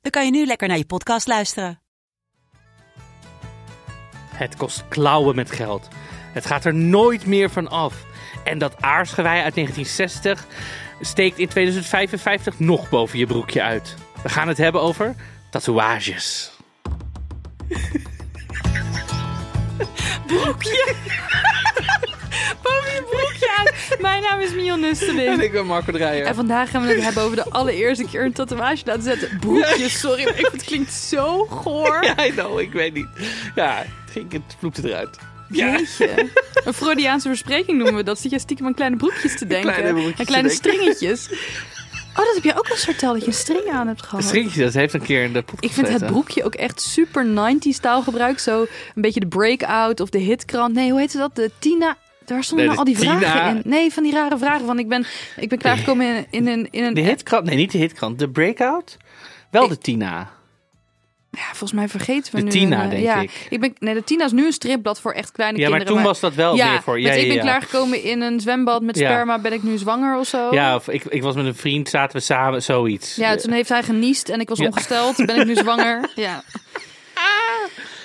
dan kan je nu lekker naar je podcast luisteren. Het kost klauwen met geld. Het gaat er nooit meer van af. En dat aarsgewei uit 1960 steekt in 2055 nog boven je broekje uit. We gaan het hebben over tatoeages. broekje. Boven je broekje uit. Mijn naam is Mion Nusteling. ik ben Marco Dreyer. En vandaag gaan we het hebben over de allereerste keer een tatoeage laten zetten. Broekje, sorry, maar ik vind het klinkt zo goor. Ja, I know, ik weet niet. Ja, het ging, het eruit. Ja. Jeetje. Een Freudiaanse verspreking noemen we dat. Zit je stiekem aan kleine broekjes te denken. Kleine broekjes en kleine stringetjes. Oh, dat heb jij ook al eens verteld, dat je een string aan hebt gehad. Een stringetje, dat heeft een keer in de podcast Ik vind het broekje ook echt super 90s taalgebruik. Zo een beetje de breakout of de hitkrant. Nee, hoe heette dat? De Tina. Daar stonden Nee, al de die vragen in. Nee, van die rare vragen. Van ik ben, ik ben klaargekomen in, in een. In een De hitkrant? Nee, niet de hitkrant. De breakout? Wel de Tina. Ja, volgens mij vergeten we De nu. Tina, een, eh, denk ja. ik. ben, nee, de Tina is nu een stripblad voor echt kleine Ja, maar kinderen. toen was dat wel ja, meer voor... Ja, met ja, ik ben klaargekomen in een zwembad met sperma. Ben ik nu zwanger of zo? Ja, of ik, ik was met een vriend, zaten we samen, zoiets. Ja, toen heeft hij geniest en ik was ongesteld. Ben ik nu zwanger? Ja.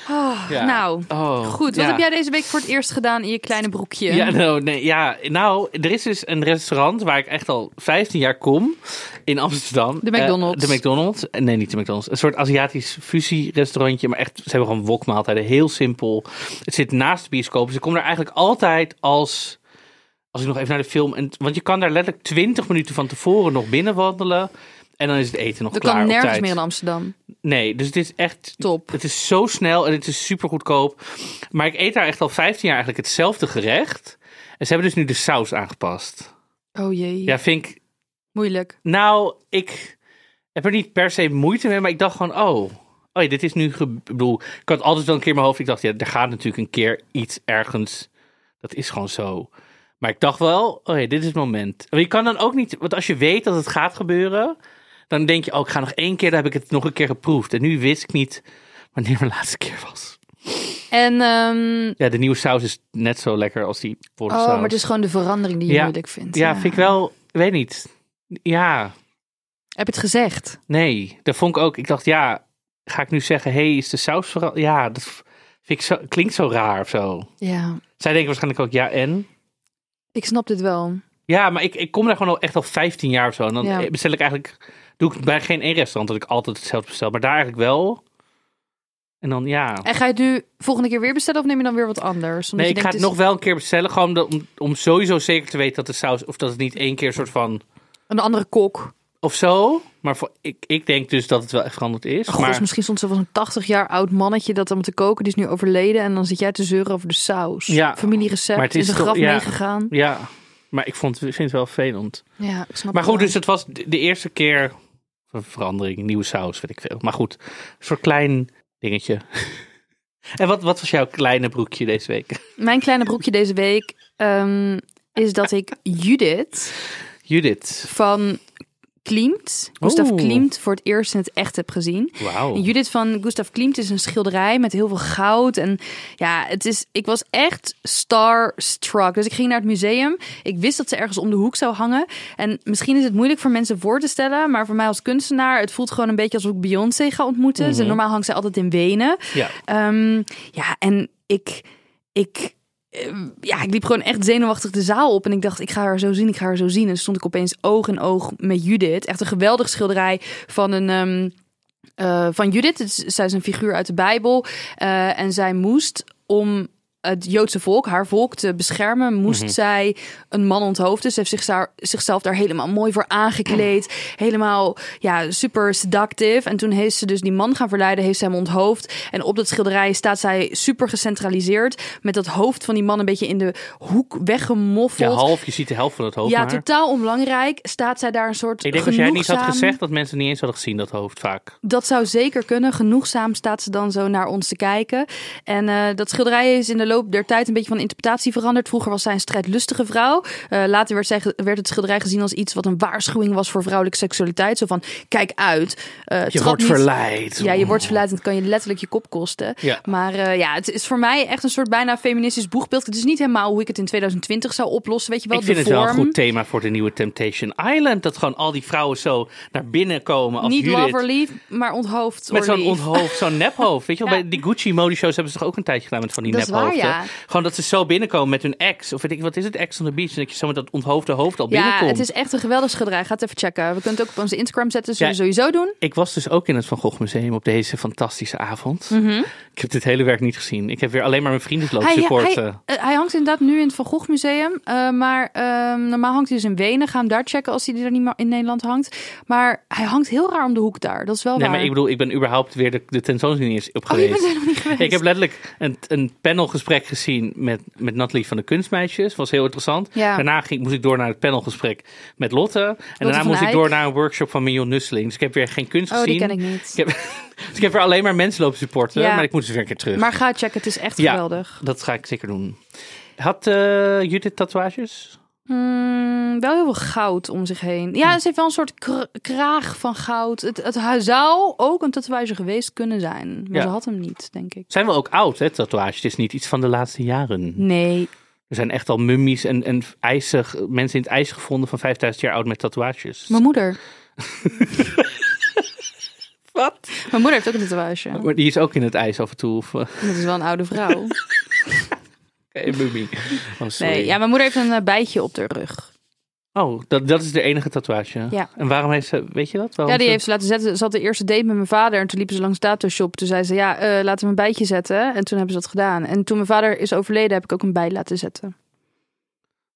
Oh, Ja. Nou, Oh, goed. Wat ja. heb jij deze week voor het eerst gedaan in je kleine broekje? Ja, nou, nee, ja, nou, er is dus een restaurant waar ik echt al 15 jaar kom in Amsterdam. De McDonald's. Eh, de McDonald's. Nee, niet de McDonald's. Een soort Aziatisch fusierestaurantje, maar echt, ze hebben gewoon wokmaaltijden. Heel simpel. Het zit naast de bioscoop. Dus ik kom daar eigenlijk altijd als, als ik nog even naar de film... En, want je kan daar letterlijk 20 minuten van tevoren nog binnen wandelen. En dan is het eten nog Dat klaar kan op nergens tijd. meer in Amsterdam. Nee, dus het is echt Top. het is zo snel en het is super goedkoop. Maar ik eet daar echt al 15 jaar eigenlijk hetzelfde gerecht. En ze hebben dus nu de saus aangepast. Oh jee. Ja, vind ik. Moeilijk. Nou, ik heb er niet per se moeite mee, maar ik dacht gewoon, oh. Oh ja, dit is nu. Ik bedoel, ik had altijd wel een keer in mijn hoofd. Ik dacht, ja, er gaat natuurlijk een keer iets ergens. Dat is gewoon zo. Maar ik dacht wel, oh ja, dit is het moment. Maar je kan dan ook niet, want als je weet dat het gaat gebeuren, dan denk je, oh, ik ga nog één keer, dan heb ik het nog een keer geproefd. En nu wist ik niet wanneer mijn laatste keer was. En, ehm, Ja, de nieuwe saus is net zo lekker als die vorige oh, saus. maar het is gewoon de verandering die je Ja. moeilijk vindt. Ja, vind ik wel, weet niet. Ja, Heb je het gezegd? nee, dat vond ik ook. Ik dacht, ja, ga ik nu zeggen, hey, is de saus veranderd? Ja, dat vind ik zo, klinkt zo raar of zo. Ja. Zij denken waarschijnlijk ook, ja, en? Ik snap dit wel. Ja, maar ik, ik kom daar gewoon al echt al 15 jaar of zo. En dan Ja. bestel ik eigenlijk, doe ik bij geen één restaurant dat ik altijd hetzelfde bestel. Maar daar eigenlijk wel. En dan, ja. En ga je het nu volgende keer weer bestellen of neem je dan weer wat anders? Omdat Nee, ik ga het is nog wel een keer bestellen. Gewoon om, om sowieso zeker te weten dat de saus, of dat het niet één keer soort van, Een andere kok. of zo. Maar voor, ik, ik denk dus dat het wel echt veranderd is. God, maar misschien stond ze wel een 80 jaar oud mannetje dat om te koken. Die is nu overleden. En dan zit jij te zeuren over de saus. Ja, Familierecept. maar het is is een graf ja. meegegaan. ja, maar ik vond, vind het wel vervelend. Ja, ik snap Maar goed, wel. dus het was de, de eerste keer verandering, nieuwe saus, weet ik veel. Maar goed, een soort klein dingetje. en wat, wat was jouw kleine broekje deze week? Mijn kleine broekje deze week ehm, is dat ik Judith Judith. van Klimt, Gustav. Klimt, voor het eerst in het echt heb gezien. Wauw. En Judith van Gustav Klimt is een schilderij met heel veel goud. En ja, het is, ik was echt starstruck. Dus ik ging naar het museum. Ik wist dat ze ergens om de hoek zou hangen. En misschien is het moeilijk voor mensen voor te stellen. Maar voor mij als kunstenaar, het voelt gewoon een beetje alsof ik Beyoncé ga ontmoeten. Ze, normaal hangt zij altijd in Wenen. Ja. Ehm, ja, en ik, ik, ja, ik liep gewoon echt zenuwachtig de zaal op. En ik dacht, ik ga haar zo zien, ik ga haar zo zien. En stond ik opeens oog in oog met Judith. Echt een geweldig schilderij van een... ehm, eh, van Judith. Zij is een figuur uit de Bijbel. Eh, en zij moest om het Joodse volk, haar volk, te beschermen, moest Mhm. zij een man onthoofden. Ze heeft zich daar, zichzelf daar helemaal mooi voor aangekleed. Helemaal ja, super seductive. En toen heeft ze dus die man gaan verleiden, heeft ze hem onthoofd. En op dat schilderij staat zij super gecentraliseerd. Met dat hoofd van die man een beetje in de hoek Ja, weggemoffeld. half. Je ziet de helft van het hoofd Ja, maar. totaal onbelangrijk. Staat zij daar een soort Ik denk als jij niet had gezegd dat mensen niet eens hadden gezien dat hoofd vaak. Dat zou zeker kunnen. Genoegzaam staat ze dan zo naar ons te kijken. En eh, dat schilderij is in de loop der tijd een beetje van interpretatie veranderd. Vroeger was zij een strijdlustige vrouw. Eh, later werd, zij, werd het schilderij gezien als iets wat een waarschuwing was voor vrouwelijke seksualiteit. Zo van, kijk uit. eh, Je wordt niet- verleid. Ja, je wordt verleid en het kan je letterlijk je kop kosten. Ja. Maar eh, ja, het is voor mij echt een soort bijna feministisch boegbeeld. Het is niet helemaal hoe ik het in 2020 zou oplossen. Weet je wel, Ik vind de het wel een goed thema voor de nieuwe Temptation Island. Dat gewoon al die vrouwen zo naar binnen komen als Niet Judith. love or leave, maar onthoofd Met zo'n onthoofd, zo'n nephoofd. Weet je wel, Ja. bij die Gucci modeshows hebben ze toch ook een tijdje gedaan met van die nephoofden. Ja. Gewoon dat ze zo binnenkomen met hun ex. Of weet ik, wat is het, ex on the beach. En dat je zo met dat onthoofde hoofd al Ja, binnenkomt. het is echt een geweldig schilderij. Ga het even checken. We kunnen het ook op onze Instagram zetten. Zullen we Ja. sowieso doen. Ik was dus ook in het Van Gogh Museum op deze fantastische avond. Ik heb dit hele werk niet gezien. Ik heb weer alleen maar mijn vrienden lopen Mhm. Hij, supporten. hij, eh, hij hangt inderdaad nu in het Van Gogh Museum. eh, maar ehm, normaal hangt hij dus in Wenen. Ga hem daar checken als hij er niet meer in Nederland hangt. Maar hij hangt heel raar om de hoek daar. Dat is wel Nee, waar. maar ik bedoel, ik ben überhaupt weer de, de tentoonstelling is op oh, je geweest. bent er helemaal niet geweest. Ik heb letterlijk een, een panelgesprek gezien met, met Nathalie van de Kunstmeisjes. Was heel interessant. Ja. Daarna ging, moest ik door naar het panelgesprek met Lotte. En daarna moest ik door naar een workshop van Mion Nusseling. Dus ik heb weer geen kunst Oh, gezien. die ken ik niet. Ik heb, dus ik heb weer alleen maar mensen lopen supporten. Ja. Maar ik moet dus weer een keer terug. Maar ga checken. Het is echt Ja. geweldig. Dat ga ik zeker doen. Had eh Judith tatoeages? Mm, wel heel veel goud om zich heen. Ja, ze heeft wel een soort kr- kraag van goud. Het, het zou ook een tatoeage geweest kunnen zijn. Maar Ja. ze had hem niet, denk ik. Zijn wel ook oud, hè, tatoeages. Het is niet iets van de laatste jaren. Nee. Er zijn echt al mummies en, en ijzig, mensen in het ijs gevonden van 5000 jaar oud met tatoeages. Mijn moeder. Wat? Mijn moeder heeft ook een tatoeage. Maar die is ook in het ijs af en toe. Of, eh, Dat is wel een oude vrouw. Oh. Nee, ja, mijn moeder heeft een eh, bijtje op de rug. Oh, dat, dat is de enige tatoeage? Ja. En waarom heeft ze, weet je dat? Waarom Ja, die ze- heeft ze laten zetten. Ze had de eerste date met mijn vader en toen liepen ze langs de tattoo shop. Toen zei ze, ja, eh, laten we een bijtje zetten. En toen hebben ze dat gedaan. En toen mijn vader is overleden, heb ik ook een bij laten zetten.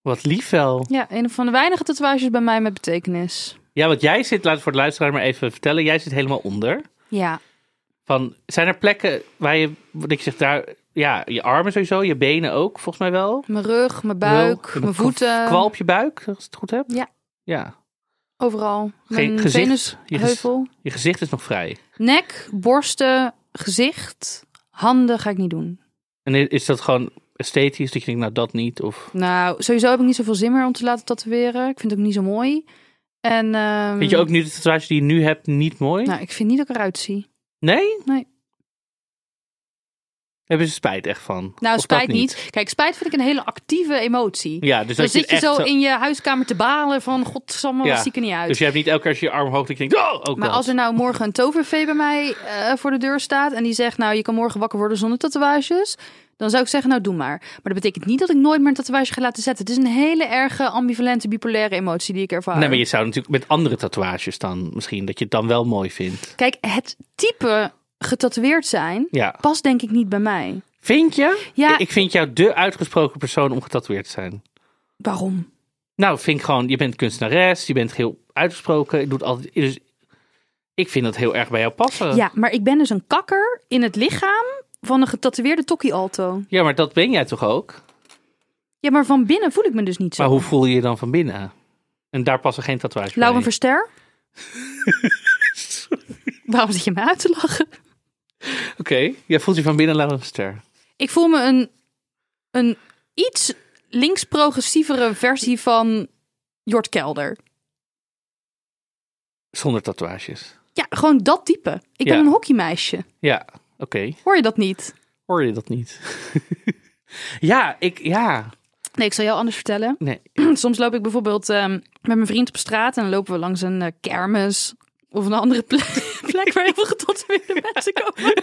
Wat lief wel. Ja, een van de weinige tatoeages bij mij met betekenis. Ja, want jij zit, laat voor de luisteraar maar even vertellen. Jij zit helemaal onder. Ja. Van, zijn er plekken waar je, dat je zegt daar, ja, je armen sowieso, je benen ook, volgens mij wel. Mijn rug, mijn buik, mijn voeten. Kwal op je buik, als ik het goed heb? Ja. Ja. Overal. Geen gezicht. Je gez- venusheuvel. Je gezicht is nog vrij. Nek, borsten, gezicht, handen ga ik niet doen. En is dat gewoon esthetisch, dat je denkt, nou dat niet? Of Nou, sowieso heb ik niet zoveel zin meer om te laten tatoeëren. Ik vind het ook niet zo mooi. En, ehm, vind je ook nu de tatoeage die je nu hebt niet mooi? Nou, ik vind niet dat ik eruit zie. Nee? Nee. Hebben ze spijt echt van? Nou, Of dat spijt niet. Kijk, spijt vind ik een hele actieve emotie. Ja, dus Dan dat je zit je zo in je huiskamer te balen van... Godsamme, Ja. ik er niet uit. Dus je hebt niet elke keer als je je arm omhoog dat je denkt, oh, ook maar dat. als er nou morgen een tovervee bij mij eh, voor de deur staat... en die zegt, nou, je kan morgen wakker worden zonder tatoeages... dan zou ik zeggen, nou, doe maar. Maar dat betekent niet dat ik nooit meer een tatoeage ga laten zetten. Het is een hele erge ambivalente, bipolaire emotie die ik ervaar. Nee, maar je zou natuurlijk met andere tatoeages dan misschien, dat je het dan wel mooi vindt. Kijk, het type getatoeëerd zijn... Ja. past denk ik niet bij mij. Vind je? Ja. Ik vind jou de uitgesproken persoon om getatoeëerd te zijn. Waarom? Nou, vind ik gewoon, je bent kunstenares, je bent heel uitgesproken. Je doet altijd, dus ik vind dat heel erg bij jou passen. Ja, maar ik ben dus een kakker in het lichaam van een getatoeëerde Tokkie Alto. Ja, maar dat ben jij toch ook? Ja, maar van binnen voel ik me dus niet zo. Maar hoe voel je je dan van binnen? En daar passen geen tatoeages bij. Lauwen Verster? Waarom zit je me uit te lachen? Oké, jij voelt je van binnen Lauwen Ster. Ik voel me een, een iets links-progressievere versie van Jort Kelder. Zonder tatoeages. Ja, gewoon dat type. Ik ben een hockeymeisje. Ja, oké. Hoor je dat niet? Hoor je dat niet? ja, ik, ja. Nee, ik zal jou anders vertellen. Nee. Soms loop ik bijvoorbeeld ehm, met mijn vriend op straat en dan lopen we langs een eh, kermis of een andere plek, plek waar heel veel getatoeëerde mensen komen.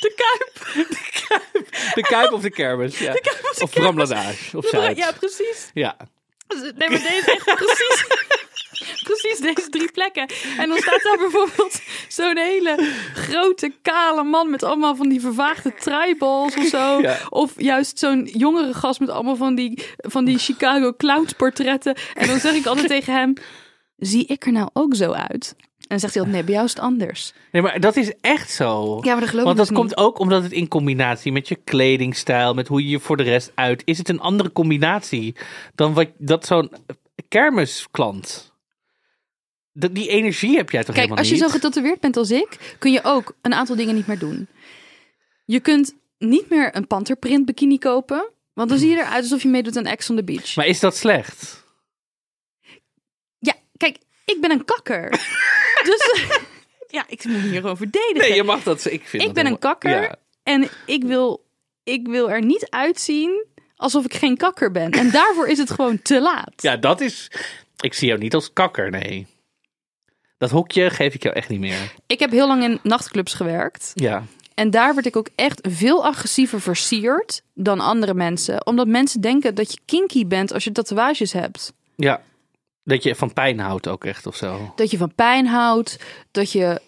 De Kuip. De Kuip of de Kermis, ja. of Bramladage, of Zuid. Ja, precies. Ja. Nee, maar deze echt precies. precies deze drie plekken. En dan staat daar bijvoorbeeld zo'n hele grote kale man met allemaal van die vervaagde triballs of zo. Ja. Of juist zo'n jongere gast met allemaal van die, van die Chicago Clowns portretten. En dan zeg ik altijd tegen hem, zie ik er nou ook zo uit? En dan zegt hij nee, bij jou is het anders. Nee, maar dat is echt zo. Ja, maar dat geloof Want dat dus komt niet. ook omdat het in combinatie met je kledingstijl, met hoe je je voor de rest uit, is het een andere combinatie dan wat dat zo'n kermisklant. Dat, die energie heb jij toch Kijk, helemaal als je niet? zo getatoeëerd bent als ik, kun je ook een aantal dingen niet meer doen. Je kunt niet meer een panterprint bikini kopen, want dan zie je eruit alsof je meedoet aan Ex on the Beach. Maar is dat slecht? Kijk, ik ben een kakker. dus ja, ik moet me hier gewoon verdedigen. Nee, je mag dat. Ik, vind ik dat ben een kakker Ja. en ik wil, ik wil er niet uitzien alsof ik geen kakker ben. En daarvoor is het gewoon te laat. ja, dat is. Ik zie jou niet als kakker, nee. Dat hokje geef ik jou echt niet meer. Ik heb heel lang in nachtclubs gewerkt. Ja. En daar werd ik ook echt veel agressiever versierd dan andere mensen. Omdat mensen denken dat je kinky bent als je tatoeages hebt. Ja. Dat je van pijn houdt ook echt of zo. Dat je van pijn houdt. Dat je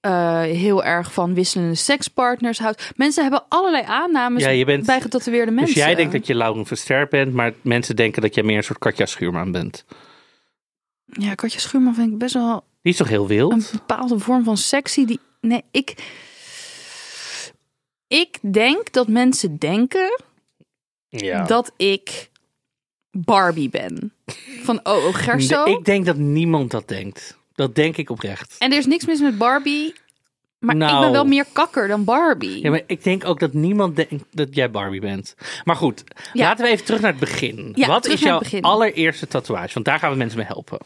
eh, heel erg van wisselende sekspartners houdt. Mensen hebben allerlei aannames Ja, je bent- bij getatoeëerde mensen. Dus jij denkt dat je Lauren Verster bent, maar mensen denken dat jij meer een soort Katja Schuurman bent. Ja, Katja Schuurman vind ik best wel Die is toch heel wild? een bepaalde vorm van sexy. Die... Nee, ik... Ik denk dat mensen denken ja. dat ik Barbie ben. Van, oh, oh Gerso. Ik denk dat niemand dat denkt. Dat denk ik oprecht. En er is niks mis met Barbie. Maar ik Nou. ben wel meer kakker dan Barbie. Ja, maar ik denk ook dat niemand denkt dat jij Barbie bent. Maar goed, Ja. laten we even terug naar het begin. Ja, Wat is jouw allereerste tatoeage? Want daar gaan we mensen mee helpen.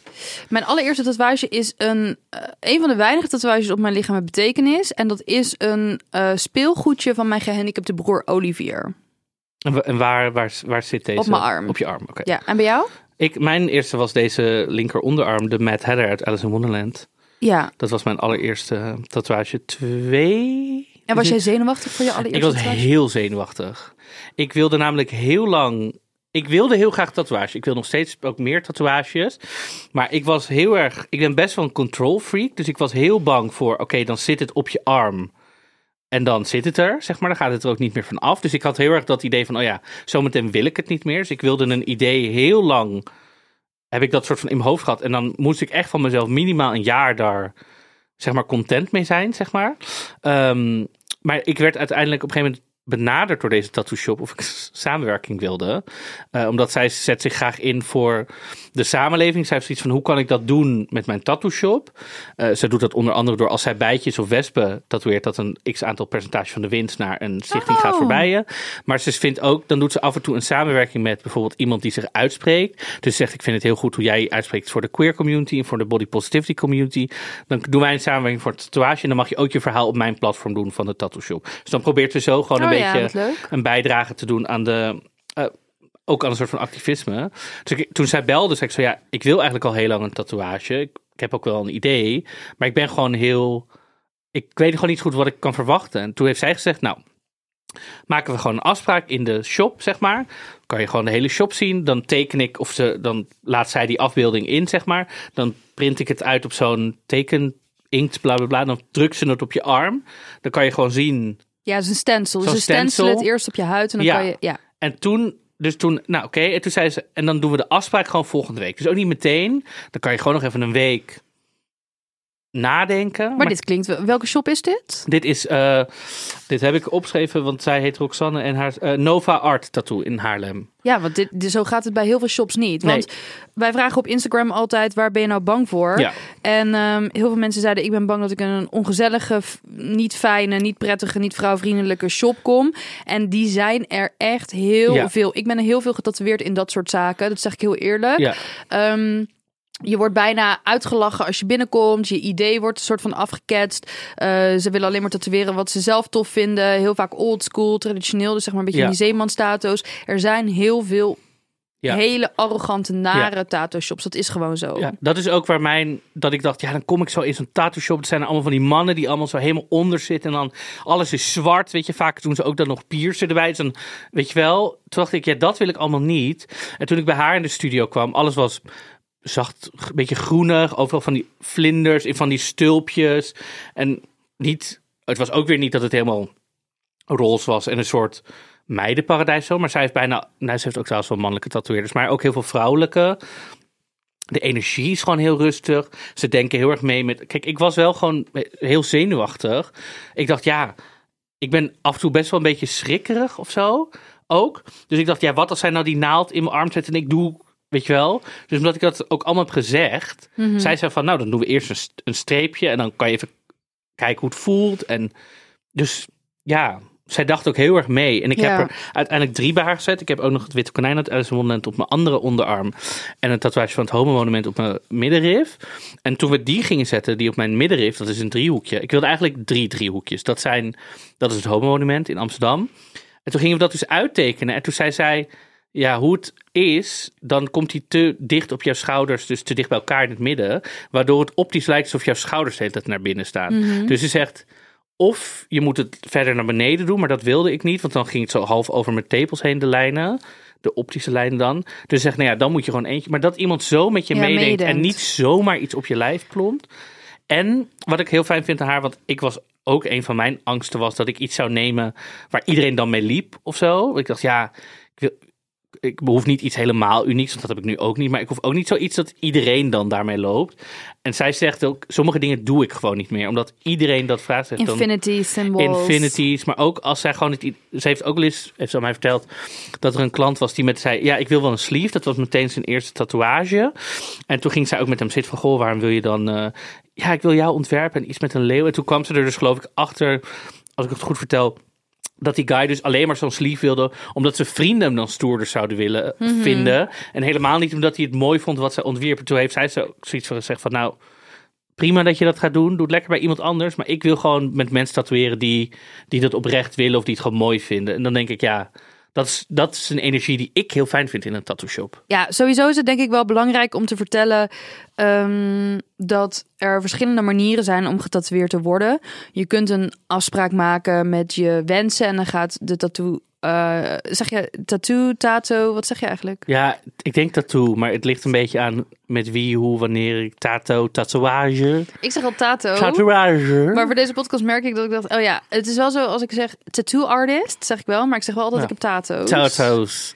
Mijn allereerste tatoeage is een, eh, een van de weinige tatoeages op mijn lichaam met betekenis. En dat is een eh, speelgoedje van mijn gehandicapte broer Olivier. En, wa- en waar, waar, waar zit deze? Op mijn arm. Op je arm, oké. Ja, en bij jou? Ik, mijn eerste was deze linker onderarm, de Mad Hatter uit Alice in Wonderland. Ja. Dat was mijn allereerste tatoeage. Twee? En was jij zenuwachtig voor je Ik allereerste was tatoeage? heel zenuwachtig. Ik wilde namelijk heel lang. Ik wilde heel graag tatoeage. Ik wil nog steeds ook meer tatoeages. Maar ik was heel erg. Ik ben best wel een control freak. Dus ik was heel bang voor. Oké, dan zit het op je arm. En dan zit het er, zeg maar. Dan gaat het er ook niet meer van af. Dus ik had heel erg dat idee van. Oh ja, zometeen wil ik het niet meer. Dus ik wilde een idee heel lang. Heb ik dat soort van in mijn hoofd gehad. En dan moest ik echt van mezelf minimaal een jaar daar. Zeg maar content mee zijn, zeg maar. Ehm, maar ik werd uiteindelijk op een gegeven moment benaderd door deze tattoo shop of ik samenwerking wilde. Eh, omdat zij zet zich graag in voor de samenleving. Zij heeft zoiets van hoe kan ik dat doen met mijn tattoo shop. Eh ze doet dat onder andere door als zij bijtjes of wespen tatoeëert dat een x aantal percentage van de winst naar een stichting Oh. gaat voorbij. Maar ze vindt ook, dan doet ze af en toe een samenwerking met bijvoorbeeld iemand die zich uitspreekt. Dus zegt ik vind het heel goed hoe jij je uitspreekt voor de queer community en voor de body positivity community. Dan doen wij een samenwerking voor het tatoeage en dan mag je ook je verhaal op mijn platform doen van de tattoo shop. Dus dan probeert ze zo gewoon een Oh ja, beetje een bijdrage te doen aan de. eh, ook aan een soort van activisme. Dus ik, toen zij belde, zei ik zo: ja, ik wil eigenlijk al heel lang een tatoeage. Ik, ik heb ook wel een idee, maar ik ben gewoon heel. Ik weet gewoon niet goed wat ik kan verwachten. En toen heeft zij gezegd: Nou, maken we gewoon een afspraak in de shop, zeg maar. Kan je gewoon de hele shop zien. Dan teken ik, of ze, dan laat zij die afbeelding in, zeg maar. Dan print ik het uit op zo'n teken. Inkt, bla bla bla. Dan drukt ze het op je arm. Dan kan je gewoon zien Ja, het is een stencil. Dus Zo'n stencil stencil. het eerst op je huid en dan Ja. kan je... Ja. En toen, dus toen, nou oké, en toen zei ze, en dan doen we de afspraak gewoon volgende week. Dus ook niet meteen. Dan kan je gewoon nog even een week nadenken. Maar, dit klinkt... wel- Welke shop is dit? dit is, eh, dit heb ik opgeschreven, want zij heet Roxanne en haar eh, Nova Art Tattoo in Haarlem. Ja, want dit, dit- zo gaat het bij heel veel shops niet. Nee. Want wij vragen op Instagram altijd, waar ben je nou bang voor? Ja. En ehm, heel veel mensen zeiden, ik ben bang dat ik in een ongezellige, niet fijne, niet prettige, niet vrouwvriendelijke shop kom. En die zijn er echt heel Ja. veel. Ik ben er heel veel getatoeëerd in dat soort zaken. Dat zeg ik heel eerlijk. Ja, Ehm, je wordt bijna uitgelachen als je binnenkomt. Je idee wordt een soort van afgeketst. Eh, ze willen alleen maar tatoeëren wat ze zelf tof vinden. Heel vaak old school, traditioneel. Dus zeg maar een beetje Ja. die zeemanstato's. Er zijn heel veel Ja. hele arrogante, nare tattoo shops. Dat is gewoon zo. ja, dat is ook waar mijn, dat ik dacht, ja, dan kom ik zo in zo'n tattoo shop. Het zijn allemaal van die mannen die allemaal zo helemaal onder zitten. En dan alles is zwart, weet je. Vaak doen ze ook dan nog piercen erbij. Dus dan, weet je wel, toen dacht ik, ja, dat wil ik allemaal niet. En toen ik bij haar in de studio kwam, alles was zacht, een beetje groenig. Overal van die vlinders in van die stulpjes. En niet, het was ook weer niet dat het helemaal roze was en een soort meidenparadijs zo. Maar zij heeft bijna, nou, ze heeft ook trouwens wel mannelijke tatoeëerders, maar ook heel veel vrouwelijke. De energie is gewoon heel rustig. Ze denken heel erg mee met. Kijk, ik was wel gewoon heel zenuwachtig. Ik dacht, ja, ik ben af en toe best wel een beetje schrikkerig of zo. Ook. Dus ik dacht, ja, wat als zij nou die naald in mijn arm zet en ik doe. Weet je wel? Dus omdat ik dat ook allemaal heb gezegd, zei ze van, nou, dan doen we eerst een, st- een streepje en dan kan je even kijken hoe het voelt. En dus ja, zij dacht ook heel erg mee. En ik Ja. heb er uiteindelijk drie bij haar gezet. Ik heb ook nog het witte konijn uit Alice Wonderland op mijn andere onderarm. En een tatoeage van het homo-monument op mijn middenrif. En toen we die gingen zetten, die op mijn middenrif, dat is een driehoekje. Ik wilde eigenlijk drie driehoekjes. Dat, zijn, dat is het homo-monument in Amsterdam. En toen gingen we dat dus uittekenen. En toen zei zij, ja, hoe het is, dan komt hij te dicht op jouw schouders, dus te dicht bij elkaar in het midden. Waardoor het optisch lijkt alsof jouw schouders tijd naar binnen staan. Dus ze zegt, of je moet het verder naar beneden doen, maar dat wilde ik niet, want dan ging het zo half over mijn tepels heen, de lijnen. De optische lijnen dan. Dus zeg, nou ja, dan moet je gewoon eentje. Maar dat iemand zo met je Ja, meedenkt en niet zomaar iets op je lijf plompt. En wat ik heel fijn vind aan haar, want ik was ook een van mijn angsten was dat ik iets zou nemen waar iedereen dan mee liep of zo. Ik dacht, ja, ik, wil, ik behoef niet iets helemaal unieks, want dat heb ik nu ook niet. Maar ik hoef ook niet zoiets dat iedereen dan daarmee loopt. En zij zegt ook, sommige dingen doe ik gewoon niet meer, omdat iedereen dat vraagt. Zegt dan, Infinity symbols. infinities. Maar ook als zij gewoon het. Ze heeft ook eens, heeft ze mij verteld, dat er een klant was die met zei: Ja, ik wil wel een sleeve. Dat was meteen zijn eerste tatoeage. En toen ging zij ook met hem zitten van: Goh, waarom wil je dan. eh, ja, ik wil jou ontwerpen en iets met een leeuw. En toen kwam ze er dus, geloof ik, achter, als ik het goed vertel. Dat die guy dus alleen maar zo'n sleeve wilde. Omdat zijn vrienden hem dan stoerder zouden willen eh, vinden. En helemaal niet omdat hij het mooi vond wat zij ontwierp. En toen heeft zij zo, zoiets van gezegd van nou prima dat je dat gaat doen. Doe het lekker bij iemand anders. Maar ik wil gewoon met mensen tatoeëren die, die dat oprecht willen of die het gewoon mooi vinden. En dan denk ik, ja, dat is, dat is een energie die ik heel fijn vind in een tattoo shop. Ja, sowieso is het denk ik wel belangrijk om te vertellen ehm, dat er verschillende manieren zijn om getatoeëerd te worden. Je kunt een afspraak maken met je wensen en dan gaat de tattoo. Eh, zeg je tattoo, tato, wat zeg je eigenlijk? Ja, ik denk tattoo, maar het ligt een beetje aan met wie, hoe, wanneer ik tato, tatoeage, Ik zeg al tato. tatoeage. Maar voor deze podcast merk ik dat ik dacht, oh ja, het is wel zo als ik zeg tattoo artist, zeg ik wel, maar ik zeg wel altijd Ja. ik heb tato's. Tato's,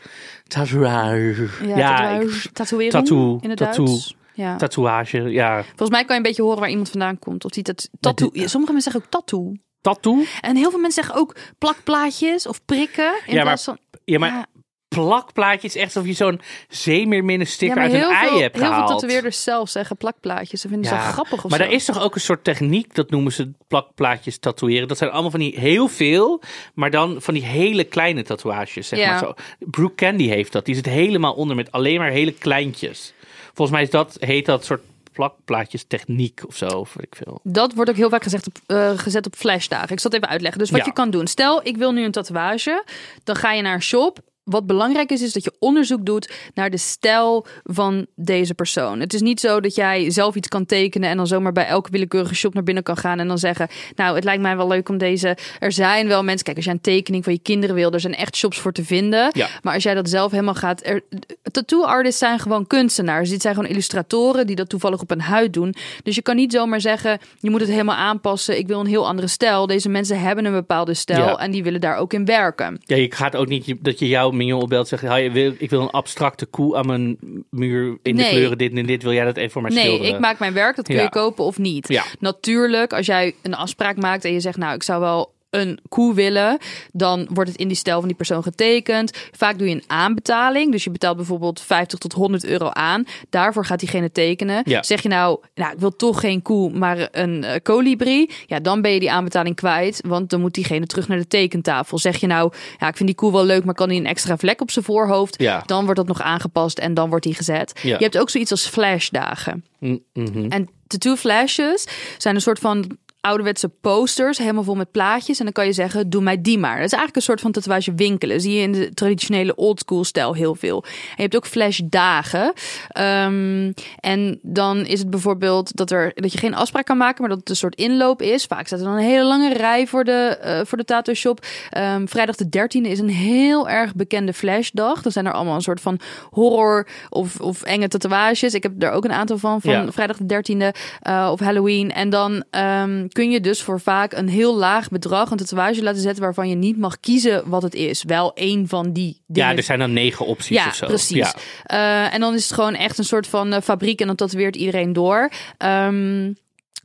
tatoeage. Ja, Ja, tatoeëring tattoo, in het tattoo. Duits. Ja. tatoeage, ja. Volgens mij kan je een beetje horen waar iemand vandaan komt. Of die tat tattoo. Sommige mensen zeggen ook tattoo. Tattoo? En heel veel mensen zeggen ook plakplaatjes of prikken. In Ja, van, Ja, maar Ja. plakplaatjes, echt alsof je zo'n zeemeerminnen ja, sticker maar uit een ei hebt heel veel gehaald. tatoeëerders zelf zeggen plakplaatjes. Dat vinden ze grappig of maar zo. er is toch ook een soort techniek, dat noemen ze plakplaatjes tatoeëren. Dat zijn allemaal van die heel veel, maar dan van die hele kleine tatoeages, zeg Ja. maar zo. Brooke Candy heeft dat. Die zit helemaal onder met alleen maar hele kleintjes. Volgens mij is dat, heet dat soort plakplaatjes techniek of zo, of weet ik veel. Dat wordt ook heel vaak gezegd op, eh, gezet op flashdagen. Ik zal het even uitleggen. Dus wat Ja. je kan doen. Stel, ik wil nu een tatoeage. Dan ga je naar een shop. Wat belangrijk is, is dat je onderzoek doet naar de stijl van deze persoon. Het is niet zo dat jij zelf iets kan tekenen en dan zomaar bij elke willekeurige shop naar binnen kan gaan en dan zeggen: Nou, het lijkt mij wel leuk om deze. Er zijn wel mensen, kijk, als jij een tekening van je kinderen wil, er zijn echt shops voor te vinden. Ja. Maar als jij dat zelf helemaal gaat. Er, tattoo artists zijn gewoon kunstenaars. Dit zijn gewoon illustratoren die dat toevallig op een huid doen. Dus je kan niet zomaar zeggen: je moet het helemaal aanpassen. Ik wil een heel andere stijl. Deze mensen hebben een bepaalde stijl Ja. en die willen daar ook in werken. Ja, je gaat ook niet dat je jouw mignon opbelt zegt, "Hi, ik wil- ik wil een abstracte koe aan mijn muur in de Nee. kleuren dit en dit. Wil jij dat even voor mij Nee, schilderen? ik maak mijn werk. Dat kun Ja. je kopen of niet. Ja. Natuurlijk, als jij een afspraak maakt en je zegt, nou, ik zou wel een koe willen, dan wordt het in die stijl van die persoon getekend. Vaak doe je een aanbetaling, dus je betaalt bijvoorbeeld 50 tot 100 euro aan. Daarvoor gaat diegene tekenen. Ja. Zeg je nou, nou, ik wil toch geen koe, maar een kolibrie, ja, dan ben je die aanbetaling kwijt, want dan moet diegene terug naar de tekentafel. Zeg je nou, ja, ik vind die koe wel leuk, maar kan die een extra vlek op zijn voorhoofd? Ja. Dan wordt dat nog aangepast en dan wordt die gezet. Ja. Je hebt ook zoiets als flashdagen. Mm, mhm. En tattoo flashes zijn een soort van ouderwetse posters, helemaal vol met plaatjes. En dan kan je zeggen, doe mij die maar. Dat is eigenlijk een soort van tatoeage winkelen. Zie je in de traditionele oldschool stijl heel veel. En je hebt ook flashdagen. Ehm, en dan is het bijvoorbeeld dat, er, dat je geen afspraak kan maken, maar dat het een soort inloop is. Vaak staat er dan een hele lange rij voor de, uh, voor de tattoo shop. Ehm, vrijdag de 13e is een heel erg bekende flashdag. Dan zijn er allemaal een soort van horror of, of enge tatoeages. Ik heb er ook een aantal van, van Ja. vrijdag de 13e uh, of Halloween. En dan ehm, kun je dus voor vaak een heel laag bedrag een tatoeage laten zetten waarvan je niet mag kiezen wat het is. Wel één van die dingen. Ja, er zijn dan negen opties Ja, of zo. precies. Ja. Eh, en dan is het gewoon echt een soort van eh, fabriek en dan tatoeëert iedereen door. Ehm,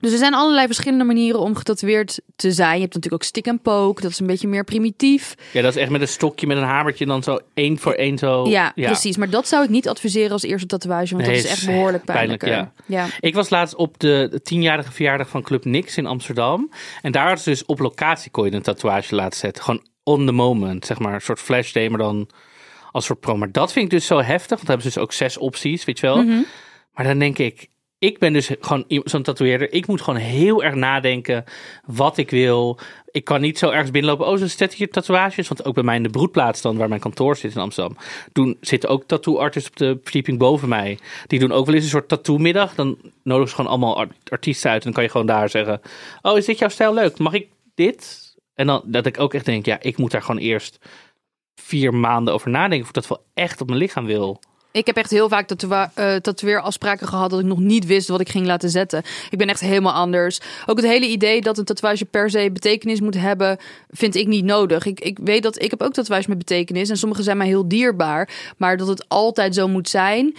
dus er zijn allerlei verschillende manieren om getatoeëerd te zijn. Je hebt natuurlijk ook stick and poke, dat is een beetje meer primitief. ja, dat is echt met een stokje, met een hamertje en dan zo één voor één zo. ja, precies. Maar dat zou ik niet adviseren als eerste tatoeage, want Nee, dat is echt behoorlijk pijnlijk, pijnlijk. ja. Ik was laatst op de tienjarige verjaardag van Club Nix in Amsterdam. En daar hadden ze dus op locatie kon je een tatoeage laten zetten. Gewoon on the moment, zeg maar. Een soort flash day, maar dan als soort pro. Maar dat vind ik dus zo heftig, want dan hebben ze dus ook zes opties, weet je wel. Mhm. Maar dan denk ik, ik ben dus gewoon zo'n tatoeëerder. Ik moet gewoon heel erg nadenken wat ik wil. Ik kan niet zo ergens binnenlopen. Oh, zetten hier tatoeages. Want ook bij mij in de broedplaats waar mijn kantoor zit in Amsterdam. Doen, zitten ook tattoo-artists op de verdieping boven mij. Die doen ook wel eens een soort tattoo-middag. Dan nodigen ze gewoon allemaal art- artiesten uit. En dan kan je gewoon daar zeggen. Oh, is dit jouw stijl leuk? Mag ik dit? En dan dat ik ook echt denk, ja, ik moet daar gewoon eerst vier maanden over nadenken. Of ik dat wel echt op mijn lichaam wil. Ik heb echt heel vaak tatoea- eh, tatoeëerafspraken gehad dat ik nog niet wist wat ik ging laten zetten. Ik ben echt helemaal anders. Ook het hele idee dat een tatoeage per se betekenis moet hebben, vind ik niet nodig. Ik, ik weet dat ik heb ook tatoeages met betekenis en sommige zijn mij heel dierbaar, maar dat het altijd zo moet zijn.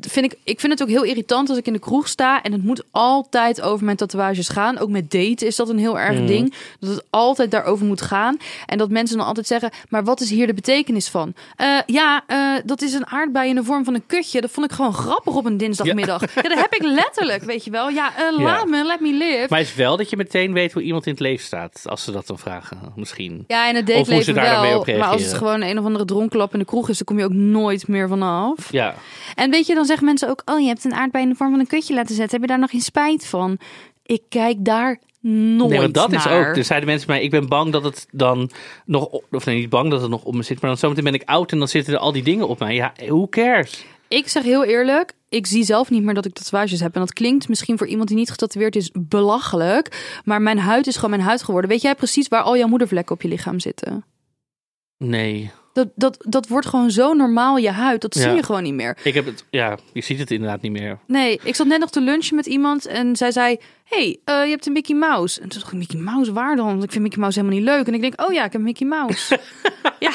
Vind ik, ik vind het ook heel irritant als ik in de kroeg sta en het moet altijd over mijn tatoeages gaan. Ook met daten is dat een heel erg Mm. ding. Dat het altijd daarover moet gaan. En dat mensen dan altijd zeggen, maar wat is hier de betekenis van? Eh, ja, eh, dat is een aardbei in de vorm van een kutje. Dat vond ik gewoon grappig op een dinsdagmiddag. Ja, dat heb ik letterlijk, weet je wel. Ja, eh, laat me, let me live. Maar is wel dat je meteen weet hoe iemand in het leven staat. Als ze dat dan vragen, misschien. ja, in het dateleven wel. Maar als het gewoon een of andere dronklap in de kroeg is, dan kom je ook nooit meer vanaf. Ja. En weet je, dan zeggen mensen ook: Oh, je hebt een aardbei in de vorm van een kutje laten zetten. Heb je daar nog geen spijt van? Ik kijk daar nooit Nee, want dat is ook. Dus zeiden mensen mij, ik ben bang dat het dan nog, op- of nee, niet bang dat het nog op me zit, maar dan zometeen ben ik oud en dan zitten er al die dingen op mij. Ja, who cares? Ik zeg heel eerlijk, ik zie zelf niet meer dat ik tatoeages heb. En dat klinkt misschien voor iemand die niet getatoeëerd is belachelijk. Maar mijn huid is gewoon mijn huid geworden. Weet jij precies waar al jouw moedervlekken op je lichaam zitten? Nee, Dat, dat, dat wordt gewoon zo normaal je huid. Dat zie Ja. je gewoon niet meer. ik heb het, ja, je ziet het inderdaad niet meer. Nee, ik zat net nog te lunchen met iemand en zij zei: hey, eh, je hebt een Mickey Mouse. En toen dacht ik: Mickey Mouse, waar dan? Want ik vind Mickey Mouse helemaal niet leuk. En ik denk: Oh ja, ik heb een Mickey Mouse. ja,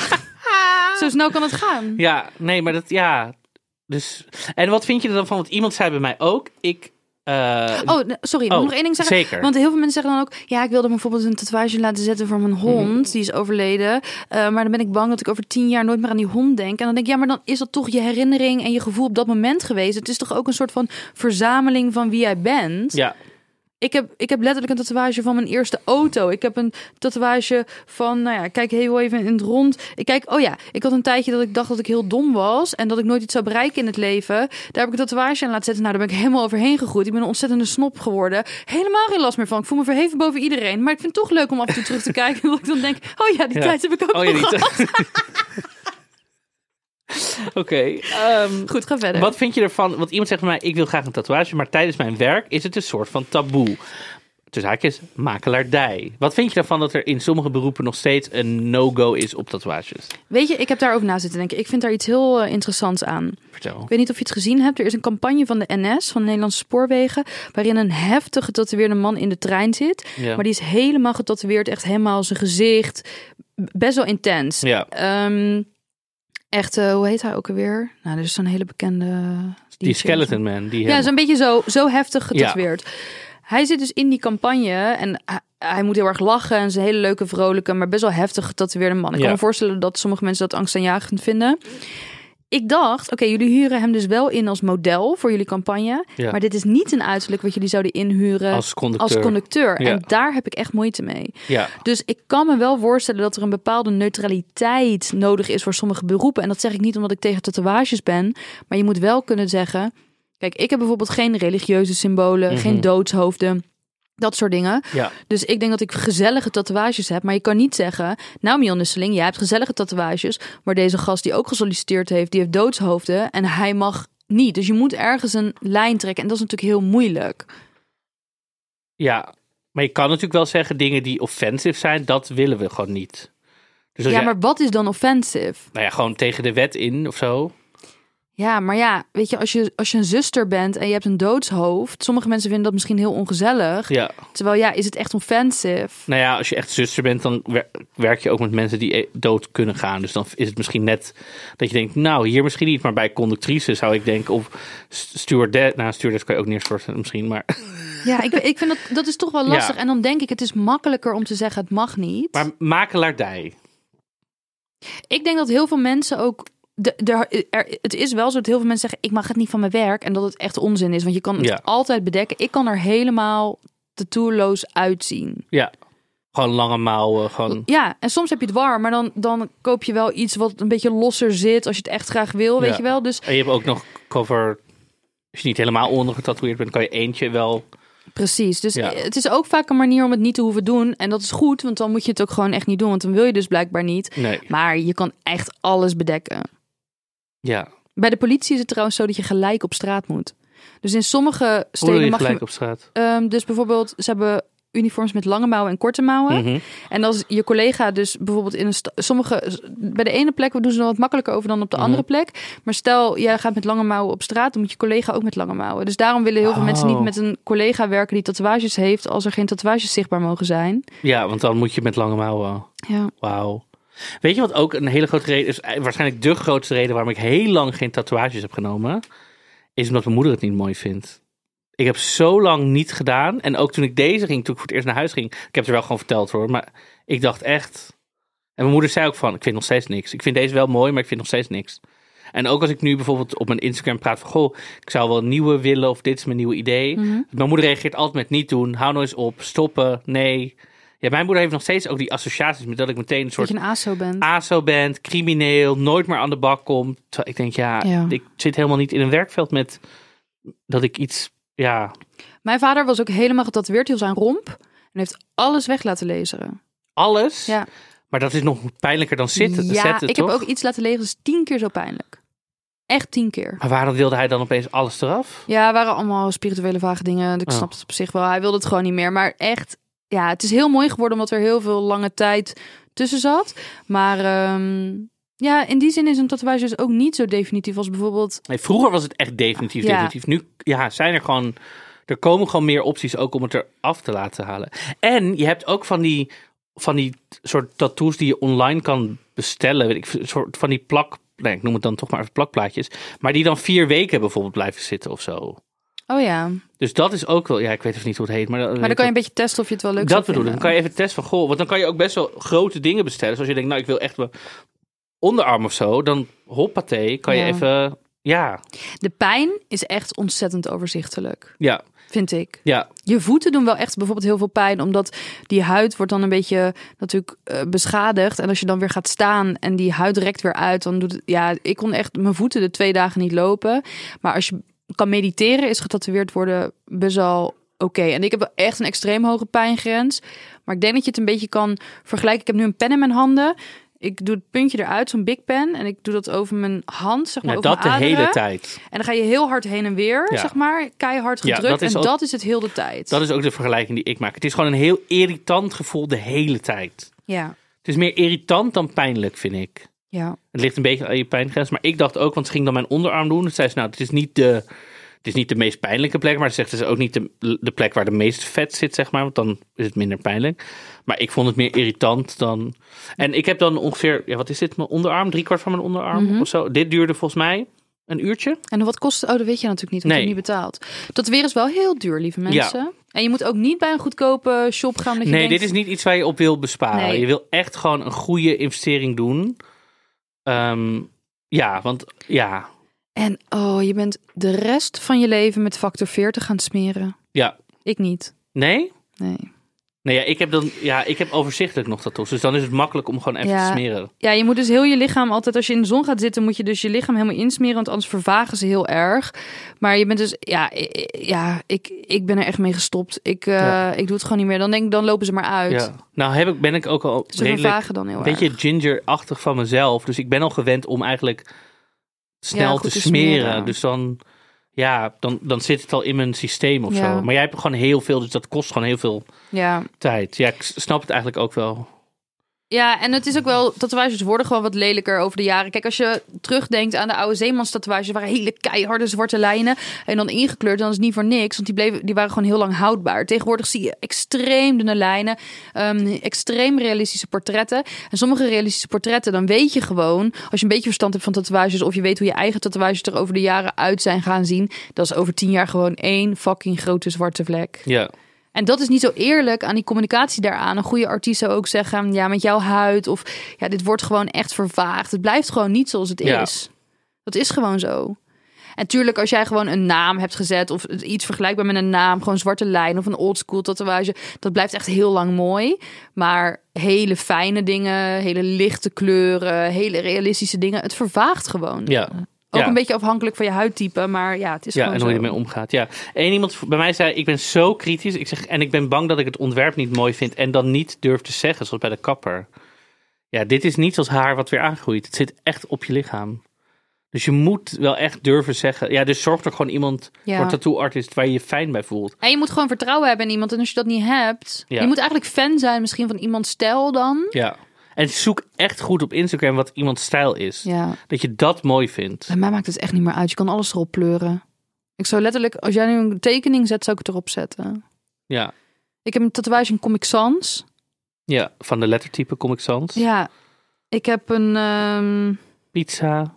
zo snel kan het gaan. Ja, nee, maar dat, ja. Dus, en wat vind je er dan van? Want iemand zei bij mij ook, ik... eh, Oh, sorry, ik Oh, moet nog één ding zeggen. zeker. Want heel veel mensen zeggen dan ook... Ja, ik wilde bijvoorbeeld een tatoeage laten zetten voor mijn hond. Mhm. Die is overleden. Eh, maar dan ben ik bang dat ik over tien jaar nooit meer aan die hond denk. En dan denk ik, ja, maar dan is dat toch je herinnering en je gevoel op dat moment geweest. Het is toch ook een soort van verzameling van wie jij bent. ja, Ik heb, ik heb letterlijk een tatoeage van mijn eerste auto. Ik heb een tatoeage van, nou ja, kijk heel even in het rond. Ik kijk, oh ja, ik had een tijdje dat ik dacht dat ik heel dom was en dat ik nooit iets zou bereiken in het leven. Daar heb ik een tatoeage aan laten zetten. Nou, daar ben ik helemaal overheen gegroeid. Ik ben een ontzettende snop geworden. Helemaal geen last meer van. Ik voel me verheven boven iedereen. Maar ik vind het toch leuk om af en toe terug te kijken. Dat ik dan denk, oh ja, die Ja. tijd heb ik ook oh ja, nog gehad. Oké, ehm, Goed, ga verder. Wat vind je ervan? Want iemand zegt bij mij, ik wil graag een tatoeage, maar tijdens mijn werk is het een soort van taboe. Dus haakjes, makelaardij. Wat vind je ervan dat er in sommige beroepen nog steeds een no-go is op tatoeages? Weet je, ik heb daarover na zitten denken. Ik vind daar iets heel eh, interessants aan. Vertel. Ik weet niet of je het gezien hebt. Er is een campagne van de NS, van de Nederlandse Spoorwegen, waarin een heftig getatoeëerde man in de trein zit. Ja. Maar die is helemaal getatoeëerd, echt helemaal zijn gezicht. Best wel intens. Ja, Ehm, echt, eh, hoe heet hij ook alweer? Nou, er is zo'n hele bekende... die Skeleton Man. Die Ja, zo'n beetje zo, zo heftig getatoeëerd. Hij zit dus in die campagne en hij, hij moet heel erg lachen. En is een hele leuke, vrolijke, maar best wel heftig getatoeëerde man. Ik Ja. kan me voorstellen dat sommige mensen dat angstaanjagend vinden. Ik dacht, oké, jullie huren hem dus wel in als model voor jullie campagne. Ja. Maar dit is niet een uiterlijk wat jullie zouden inhuren als conducteur. als conducteur. Ja. En daar heb ik echt moeite mee. Ja, Dus ik kan me wel voorstellen dat er een bepaalde neutraliteit nodig is voor sommige beroepen. En dat zeg ik niet omdat ik tegen tatoeages ben. Maar je moet wel kunnen zeggen. Kijk, ik heb bijvoorbeeld geen religieuze symbolen, Mhm. geen doodshoofden. Dat soort dingen. Ja. Dus ik denk dat ik gezellige tatoeages heb. Maar je kan niet zeggen, nou Mion Nusseling, jij hebt gezellige tatoeages. Maar deze gast die ook gesolliciteerd heeft, die heeft doodshoofden. En hij mag niet. Dus je moet ergens een lijn trekken. En dat is natuurlijk heel moeilijk. Ja, maar je kan natuurlijk wel zeggen dingen die offensive zijn, dat willen we gewoon niet. Dus Ja, jij- maar wat is dan offensive? nou ja, gewoon tegen de wet in of zo. Ja, maar ja, weet je, als je, als je een zuster bent en je hebt een doodshoofd. Sommige mensen vinden dat misschien heel ongezellig. Ja. Terwijl ja, is het echt offensive? Nou ja, als je echt zuster bent, dan wer- werk je ook met mensen die e- dood kunnen gaan. Dus dan is het misschien net dat je denkt, nou, hier misschien niet. Maar bij conductrice zou ik denken, of st- stewardess. Nou, stewardess kan je ook neerstorten misschien, maar... Ja, ik, ik vind dat, dat is toch wel Ja. lastig. En dan denk ik, het is makkelijker om te zeggen, het mag niet. Maar makelaardij. Ik denk dat heel veel mensen ook. De, de, er, het is wel zo dat heel veel mensen zeggen: ik mag het niet van mijn werk. En dat het echt onzin is. Want je kan het Ja. altijd bedekken. Ik kan er helemaal tattooloos uitzien. Ja. Gewoon lange mouwen, gewoon... Ja, en soms heb je het warm. Maar dan, dan koop je wel iets wat een beetje losser zit. Als je het echt graag wil, weet Ja. je wel. Dus En je hebt ook nog cover... Als je niet helemaal ondergetatoeëerd bent, kan je eentje wel... precies. Dus Ja. het is ook vaak een manier om het niet te hoeven doen. En dat is goed, want dan moet je het ook gewoon echt niet doen. Want dan wil je dus blijkbaar niet. Nee. Maar je kan echt alles bedekken. Ja. Bij de politie is het trouwens zo dat je gelijk op straat moet. Dus in sommige Hoe steden je mag gelijk je... op straat? Ehm, dus bijvoorbeeld, ze hebben uniforms met lange mouwen en korte mouwen. Mhm. En als je collega dus bijvoorbeeld in een... Sommige... Bij de ene plek doen ze er wat makkelijker over dan op de Mhm. andere plek. Maar stel, jij gaat met lange mouwen op straat... dan moet je collega ook met lange mouwen. Dus daarom willen heel veel mensen niet Oh. met een collega werken... die tatoeages heeft... als er geen tatoeages zichtbaar mogen zijn. Ja, want dan moet je met lange mouwen... Ja. Wauw. Weet je wat ook een hele grote reden is? Eh, Waarschijnlijk de grootste reden waarom ik heel lang geen tatoeages heb genomen. Is omdat mijn moeder het niet mooi vindt. Ik heb zo lang niet gedaan. En ook toen ik deze ging, toen ik voor het eerst naar huis ging. Ik heb het er wel gewoon verteld hoor. Maar ik dacht echt. En mijn moeder zei ook van, ik vind nog steeds niks. Ik vind deze wel mooi, maar ik vind nog steeds niks. En ook als ik nu bijvoorbeeld op mijn Instagram praat van... Goh, ik zou wel een nieuwe willen of dit is mijn nieuwe idee. Mhm. Mijn moeder reageert altijd met niet doen. Hou nou eens op, stoppen, nee. Ja, mijn moeder heeft nog steeds ook die associaties met dat ik meteen een Dat soort je een ASO bent. ASO bent, crimineel, nooit meer aan de bak komt. Terwijl ik denk, ja, Ja. ik zit helemaal niet in een werkveld met dat ik iets, ja, Mijn vader was ook helemaal getatoeëerd, heel zijn romp. En heeft alles weg laten lezen. alles. Ja. Maar dat is nog pijnlijker dan zitten. ja, zetten, ik toch? heb ook iets laten lezen, dat is tien keer zo pijnlijk. Echt tien keer. Maar waarom wilde hij dan opeens alles eraf? Ja, waren allemaal spirituele vage dingen. Ik Oh. snap het op zich wel. Hij wilde het gewoon niet meer. Maar echt, ja, het is heel mooi geworden omdat er heel veel lange tijd tussen zat. Maar ehm, ja, in die zin is een tatoeage dus ook niet zo definitief als bijvoorbeeld... Nee, vroeger was het echt definitief, Ja. definitief. Nu ja, zijn er gewoon, er komen gewoon meer opties ook om het eraf te laten halen. En je hebt ook van die, van die soort tattoos die je online kan bestellen. Weet ik, soort van die plak, nee, ik noem het dan toch maar even plakplaatjes. Maar die dan vier weken bijvoorbeeld blijven zitten of zo. Oh ja, Dus dat is ook wel, ja, ik weet even niet hoe het heet. Maar, maar dan kan je een beetje testen of je het wel leuk Dat zou bedoel ik. Dan kan je even testen van, goh, want dan kan je ook best wel grote dingen bestellen. Zoals je denkt, nou, ik wil echt mijn onderarm of zo. Dan hoppatee, kan je Ja. even, ja, De pijn is echt ontzettend overzichtelijk, ja, vind ik. ja. Je voeten doen wel echt bijvoorbeeld heel veel pijn, omdat die huid wordt dan een beetje natuurlijk eh, beschadigd. En als je dan weer gaat staan en die huid rekt weer uit, dan doet het. Ja, ik kon echt mijn voeten de twee dagen niet lopen. Maar als je kan mediteren, is getatoeëerd worden best wel oké. En ik heb echt een extreem hoge pijngrens. Maar ik denk dat je het een beetje kan vergelijken. Ik heb nu een pen in mijn handen. Ik doe het puntje eruit, zo'n big pen. En ik doe dat over mijn hand, zeg maar, ja over dat de hele tijd. En dan ga je heel hard heen en weer, Ja. zeg maar. Keihard Ja, gedrukt. dat en ook- dat is het heel de tijd. Dat is ook de vergelijking die ik maak. Het is gewoon een heel irritant gevoel de hele tijd. Ja, Het is meer irritant dan pijnlijk, vind ik. Ja. Het ligt een beetje aan je pijngrens. Maar ik dacht ook, want ze ging dan mijn onderarm doen. Dus zei ze, nou, het is niet de, het is niet de meest pijnlijke plek. Maar ze zegt, het is ook niet de, de plek waar de meeste vet zit, zeg maar. Want dan is het minder pijnlijk. Maar ik vond het meer irritant dan... En ik heb dan ongeveer, ja, wat is dit? Mijn onderarm? Drie kwart van mijn onderarm Mhm. of zo. Dit duurde volgens mij een uurtje. En wat kost Oh, dat weet je natuurlijk niet, want Nee. je niet betaald. Dat weer is wel heel duur, lieve mensen. En je moet ook niet bij een goedkope shop gaan. Dat je Nee, denkt, dit is niet iets waar je op wil besparen. Nee. Je wil echt gewoon een goede investering doen. Ehm, ja, want ja, En oh, je bent de rest van je leven met factor 40 gaan smeren. ja. Ik niet. Nee? Nee. Nee, ja, ik heb dan, ja, ik heb overzichtelijk nog tattoos. Dus dan is het makkelijk om gewoon even Ja. te smeren. Ja, je moet dus heel je lichaam altijd, als je in de zon gaat zitten, moet je dus je lichaam helemaal insmeren, want anders vervagen ze heel erg. Maar je bent dus, ja, ja ik, ik ben er echt mee gestopt. Ik, eh, Ja. ik doe het gewoon niet meer. Dan denk ik, dan lopen ze maar uit. Ja. Nou heb ik, ben ik ook al Ze redelijk dan heel een beetje ginger-achtig van mezelf. Dus ik ben al gewend om eigenlijk snel te, te smeren. smeren. Dus dan, ja, dan, dan zit het al in mijn systeem of Ja. zo. Maar jij hebt gewoon heel veel, dus dat kost gewoon heel veel Ja. tijd. Ja, ik snap het eigenlijk ook wel. Ja, en het is ook wel, tatoeages worden gewoon wat lelijker over de jaren. Kijk, als je terugdenkt aan de oude zeemanstatoeages, waren hele keiharde zwarte lijnen. En dan ingekleurd, dan is het niet voor niks, want die, bleven, die waren gewoon heel lang houdbaar. Tegenwoordig zie je extreem dunne lijnen, ehm, extreem realistische portretten. En sommige realistische portretten, dan weet je gewoon, als je een beetje verstand hebt van tatoeages, of je weet hoe je eigen tatoeages er over de jaren uit zijn gaan zien, dat is over tien jaar gewoon één fucking grote zwarte vlek. Ja, En dat is niet zo eerlijk aan die communicatie daaraan. Een goede artiest zou ook zeggen: ja, met jouw huid of ja, dit wordt gewoon echt vervaagd. Het blijft gewoon niet zoals het Ja. is. Dat is gewoon zo. En tuurlijk, als jij gewoon een naam hebt gezet of iets vergelijkbaar met een naam, gewoon zwarte lijn of een oldschool tatoeage, dat blijft echt heel lang mooi. Maar hele fijne dingen, hele lichte kleuren, hele realistische dingen, het vervaagt gewoon. ja. Ook ja. een beetje afhankelijk van je huidtype, maar ja, het is Ja, gewoon en hoe je ermee omgaat. Ja. Eén iemand bij mij zei: Ik ben zo kritisch. Ik zeg, en ik ben bang dat ik het ontwerp niet mooi vind. En dan niet durf te zeggen, zoals bij de kapper. Ja, dit is niet als haar wat weer aangroeit. Het zit echt op je lichaam. Dus je moet wel echt durven zeggen. Ja, dus zorg er gewoon iemand Ja. voor tattoo artist waar je je fijn bij voelt. En je moet gewoon vertrouwen hebben in iemand. En als je dat niet hebt, Ja. je moet eigenlijk fan zijn misschien van iemands stijl dan. Ja. En zoek echt goed op Instagram wat iemands stijl is. Ja. Dat je dat mooi vindt. Bij mij maakt het echt niet meer uit. Je kan alles erop pleuren. Ik zou letterlijk, als jij nu een tekening zet, zou ik het erop zetten. Ja. Ik heb een tatoeage in Comic Sans. Ja, van de lettertype Comic Sans. Ja. Ik heb een, ehm, Pizza.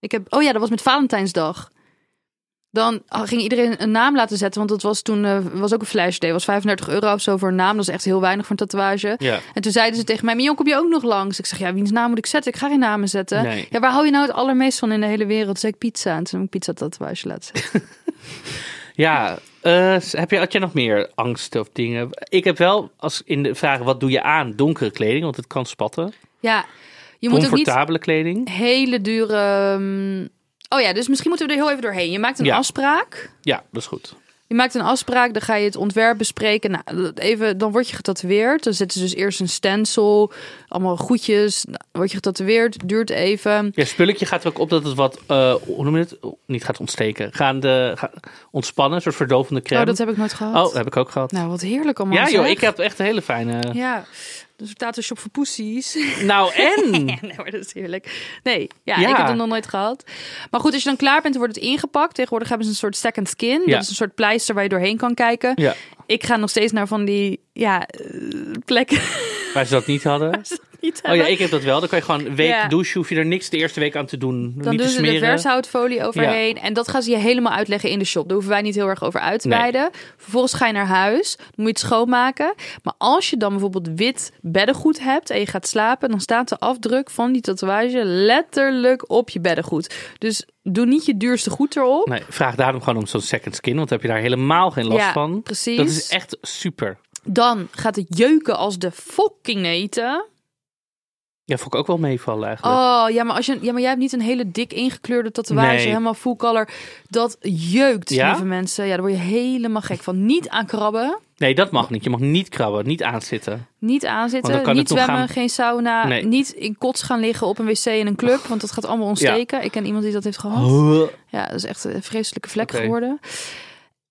ik heb, oh ja, dat was met Valentijnsdag. Dan ging iedereen een naam laten zetten, want dat was toen, eh, was ook een flash day. was 35 euro of zo voor een naam. Dat is echt heel weinig voor een tatoeage. Ja. En toen zeiden ze tegen mij, Mion, kom je ook nog langs? Ik zeg, ja, wiens naam moet ik zetten? Ik ga geen namen zetten. Nee. Ja, waar hou je nou het allermeest van in de hele wereld? Toen zei ik pizza. En toen heb ik pizza tatoeage laten zetten. Ja, eh, heb je, had jij nog meer angsten of dingen? Ik heb wel, als in de vraag wat doe je aan, donkere kleding, want het kan spatten. Ja, je moet ook niet Comfortabele kleding. hele dure... ehm, Oh ja, dus misschien moeten we er heel even doorheen. Je maakt een Ja. afspraak. Ja, dat is goed. Je maakt een afspraak, dan ga je het ontwerp bespreken. Nou, even, dan word je getatoeëerd. Dan zetten ze dus eerst een stencil, allemaal goedjes. Nou, word je getatoeëerd, duurt even. Ja, spulletje gaat er ook op dat het wat, eh, hoe noem je het? Oh, Niet gaat ontsteken. Gaan de, ga, ontspannen, een soort verdovende crème. Oh, dat heb ik nooit gehad. Oh, heb ik ook gehad. Nou, wat heerlijk allemaal. ja joh, zeg. ik heb echt een hele fijne... Ja, dus Tato-shop voor poesies. Nou en? nee, dat is heerlijk. Nee, ja, Ja. ik heb het nog nooit gehad. Maar goed, als je dan klaar bent, wordt het ingepakt. Tegenwoordig hebben ze een soort second skin. Ja. Dat is een soort pleister waar je doorheen kan kijken. Ja, Ik ga nog steeds naar van die ja, eh, plekken. waar ze dat niet hadden. Niet Oh ja, ik heb dat wel. Dan kan je gewoon een week Ja. douchen. Hoef je er niks de eerste week aan te doen. Dan niet doen ze de vershoutfolie overheen. En dat gaan ze je helemaal uitleggen in de shop. Daar hoeven wij niet heel erg over uit te Nee. wijden. Vervolgens ga je naar huis. Dan moet je het schoonmaken. Maar als je dan bijvoorbeeld wit beddengoed hebt en je gaat slapen, dan staat de afdruk van die tatoeage letterlijk op je beddengoed. Dus doe niet je duurste goed erop. Nee, vraag daarom gewoon om zo'n second skin. Want dan heb je daar helemaal geen last Ja, van. precies. Dat is echt super. Dan gaat het jeuken als de fucking neten. Ja, vond ik ook wel meevallen eigenlijk. Oh, ja maar, als je, ja, maar jij hebt niet een hele dik ingekleurde tatoeage, Nee. helemaal full color. Dat jeukt, Ja? lieve mensen. Ja, daar word je helemaal gek van. Niet aan krabben. Nee, dat mag niet. Je mag niet krabben, niet aanzitten. Niet aanzitten, niet zwemmen, gaan- geen sauna. Nee. Niet in kots gaan liggen op een wc in een club, want dat gaat allemaal ontsteken. Ik ken iemand die dat heeft gehad. Ja, dat is echt een vreselijke vlek geworden.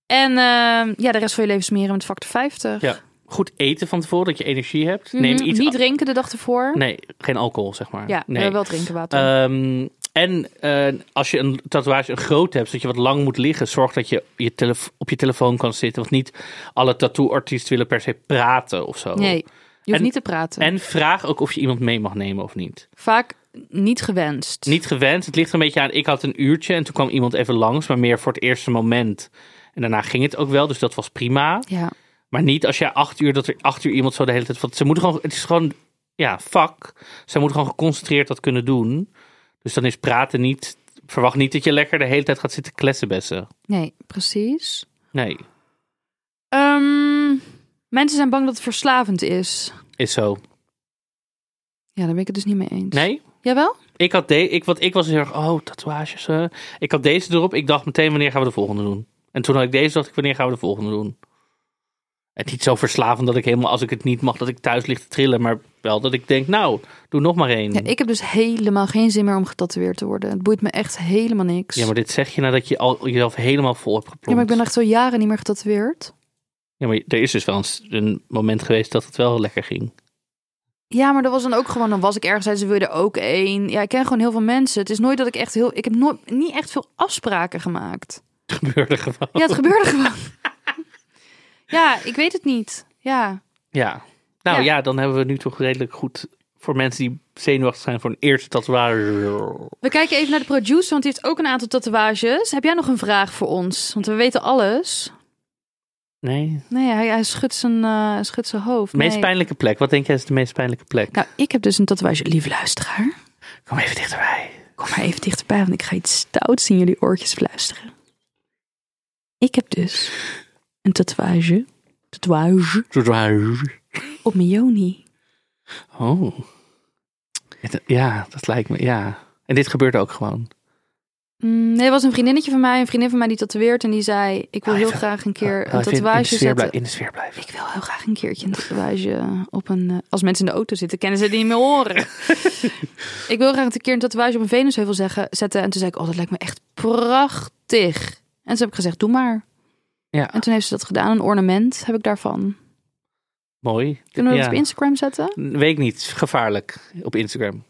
En ehm, ja, de rest van je leven smeren met factor 50. Ja. Goed eten van tevoren, dat je energie hebt. Mhm, Neem iets... Niet drinken de dag ervoor. Nee, geen alcohol, zeg maar. Ja, nee. wel drinken water. Ehm, en eh, als je een tatoeage een groot hebt, zodat je wat lang moet liggen, zorg dat je, je op je telefoon kan zitten. Want niet alle tattoo-artiesten willen per se praten of zo. nee, je hoeft En- niet te praten. En vraag ook of je iemand mee mag nemen of niet. Vaak niet gewenst. Niet gewend. Het ligt er een beetje aan. Ik had een uurtje en toen kwam iemand even langs, maar meer voor het eerste moment. En daarna ging het ook wel, dus dat was prima. Ja. Maar niet als jij acht uur, dat er acht uur iemand zo de hele tijd. Want ze moeten gewoon, het is gewoon, ja, vak. Zij moeten gewoon geconcentreerd dat kunnen doen. Dus dan is praten niet. Verwacht niet dat je lekker de hele tijd gaat zitten klessenbessen. Nee, precies. Nee. Ehm, Mensen zijn bang dat het verslavend is. Is zo. Ja, daar ben ik het dus niet mee eens. Nee? Jawel? Ik had de, ik, wat ik was heel erg, oh, tatoeages. Ik had deze erop. Ik dacht meteen, wanneer gaan we de volgende doen? En toen had ik deze, dacht ik, wanneer gaan we de volgende doen? Het niet zo verslavend dat ik helemaal, als ik het niet mag, dat ik thuis lig te trillen. Maar wel dat ik denk, nou, doe nog maar één. Ja, ik heb dus helemaal geen zin meer om getatoeëerd te worden. Het boeit me echt helemaal niks. Ja, maar dit zeg je nadat je al jezelf helemaal vol hebt geplompt. Ja, maar ik ben echt zo jaren niet meer getatoeëerd. Ja, maar er is dus wel eens een moment geweest dat het wel lekker ging. Ja, maar dat was dan ook gewoon, dan was ik ergens en ze wilden ook één. Ja, ik ken gewoon heel veel mensen. Het is nooit dat ik echt heel, ik heb nooit, niet echt veel afspraken gemaakt. Het gebeurde gewoon. Ja, het gebeurde gewoon. Ja, ik weet het niet. Ja. Ja. Nou ja. Ja. dan hebben we nu toch redelijk goed voor mensen die zenuwachtig zijn voor een eerste tatoeage. We kijken even naar de producer, want die heeft ook een aantal tatoeages. Heb jij nog een vraag voor ons? Want we weten alles. Nee. Nee, hij, hij schudt, zijn, eh, schudt zijn hoofd. De meest Nee. pijnlijke plek. Wat denk jij is de meest pijnlijke plek? Nou, ik heb dus een tatoeage. Lieve luisteraar, Kom even dichterbij. kom maar even dichterbij, want ik ga iets stouts in jullie oortjes fluisteren. Ik heb dus een tatoeage, tatoeage Tatoeage. op mijn joni. Oh. Ja, dat lijkt me, ja. En dit gebeurt ook gewoon. Mm, nee, er was een vriendinnetje van mij, een vriendin van mij die tatoeëert. En die zei, ik wil Oh, heel even- graag een keer Oh, een tatoeage in de sfeer zetten. In de sfeer blijven. Ik wil heel graag een keertje een tatoeage op een... eh, als mensen in de auto zitten, kennen ze het niet meer horen. ik wil graag een keer een tatoeage op een Venusheuvel zeggen, zetten. En toen zei ik, oh, dat lijkt me echt prachtig. En toen heb ik gezegd, doe maar. Ja, En toen heeft ze dat gedaan. Een ornament heb ik daarvan. mooi. Kunnen we dat ja. op Instagram zetten? Weet ik niet. Gevaarlijk. Op Instagram.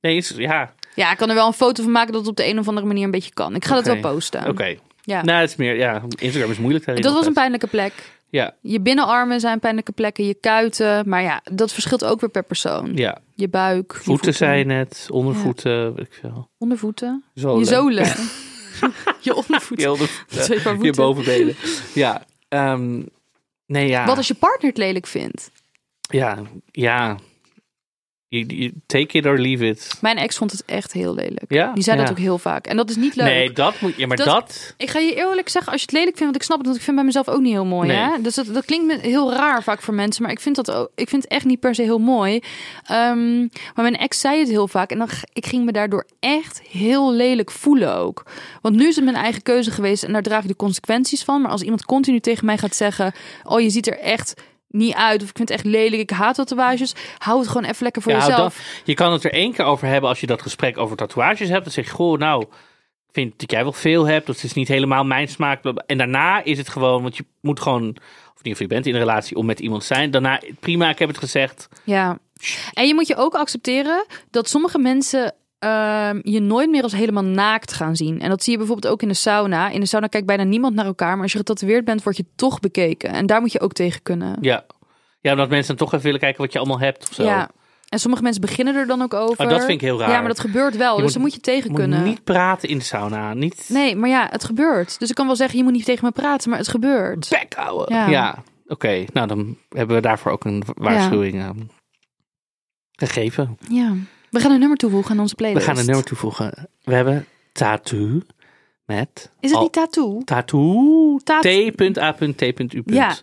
Nee, is, ja. Ja, ik kan er wel een foto van maken dat het op de een of andere manier een beetje kan. Ik ga dat wel posten. Oké. Ja. Nou, het is meer, ja. Instagram is moeilijk dat was een pijnlijke plek. Ja, Je binnenarmen zijn pijnlijke plekken, je kuiten. Maar ja, dat verschilt ook weer per persoon. ja. Je buik, je Voeten, zijn het. Ondervoeten, weet ik veel. Ondervoeten. Zolen. Je zolen. je ondervoeten. Je. Twee paar je voeten. bovenbenen. Ja. ehm, nee, ja. Wat als je partner het lelijk vindt? Ja, ja. Take it or leave it. Mijn ex vond het echt heel lelijk. Ja? Die zei Ja. dat ook heel vaak. En dat is niet leuk. Nee, dat moet je. Maar Dat- dat. Ik ga je eerlijk zeggen, als je het lelijk vindt, want ik snap het, want ik vind bij mezelf ook niet heel mooi. Nee. Hè? Dus dat, dat klinkt me heel raar vaak voor mensen, maar ik vind, dat ook, ik vind het echt niet per se heel mooi. Ehm, maar mijn ex zei het heel vaak en dan, ik ging me daardoor echt heel lelijk voelen ook. Want nu is het mijn eigen keuze geweest en daar draag ik de consequenties van. Maar als iemand continu tegen mij gaat zeggen, oh je ziet er echt niet uit of ik vind het echt lelijk, ik haat tatoeages, hou het gewoon even lekker voor Ja, jezelf. dan- je kan het er één keer over hebben als je dat gesprek over tatoeages hebt. Dan zeg je, goh, nou, ik vind dat jij wel veel hebt. Dat is niet helemaal mijn smaak. En daarna is het gewoon, want je moet gewoon, of ieder geval je bent in een relatie om met iemand te zijn. Daarna, prima, ik heb het gezegd. Ja. En je moet je ook accepteren dat sommige mensen ehm, je nooit meer als helemaal naakt gaan zien. En dat zie je bijvoorbeeld ook in de sauna. In de sauna kijkt bijna niemand naar elkaar, maar als je getatoeëerd bent, word je toch bekeken. En daar moet je ook tegen kunnen. Ja. Ja, omdat mensen dan toch even willen kijken wat je allemaal hebt of zo. Ja. En sommige mensen beginnen er dan ook over. Oh, dat vind ik heel raar. Ja, maar dat gebeurt wel. Je dus moet- daar moet je tegen moet kunnen. niet praten in de sauna. Niet Nee, maar ja, het gebeurt. Dus ik kan wel zeggen, je moet niet tegen me praten, maar het gebeurt. bek houden. Ja. Ja, oké. Nou, dan hebben we daarvoor ook een waarschuwing eh, gegeven. Ja. We gaan een nummer toevoegen aan onze We playlist. gaan een nummer toevoegen. We hebben Tattoo met... Is het al- niet tattoo? Tattoo. Tat- T.A.T.U. Ja.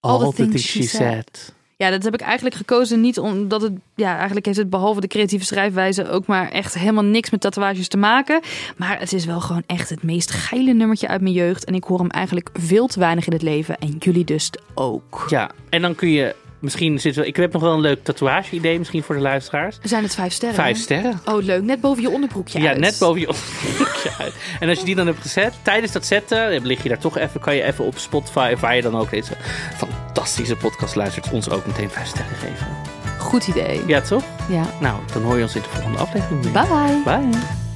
All, the things she said. Ja, dat heb ik eigenlijk gekozen niet omdat het... Ja, eigenlijk heeft het behalve de creatieve schrijfwijze ook maar echt helemaal niks met tatoeages te maken. Maar het is wel gewoon echt het meest geile nummertje uit mijn jeugd. En ik hoor hem eigenlijk veel te weinig in het leven. En jullie dus ook. Ja, en dan kun je... Misschien zit wel... Ik heb nog wel een leuk tatoeage-idee misschien voor de luisteraars. Zijn het vijf sterren? Vijf sterren. Oh, leuk. Net boven je onderbroekje Ja, uit. net boven je onderbroekje uit. En als je die dan hebt gezet, tijdens dat zetten, lig je daar toch even, kan je even op Spotify, waar je dan ook deze fantastische podcast luistert, ons ook meteen vijf sterren geven. Goed idee. Ja, toch? Ja. Nou, dan hoor je ons in de volgende aflevering weer. Bye bye. Bye.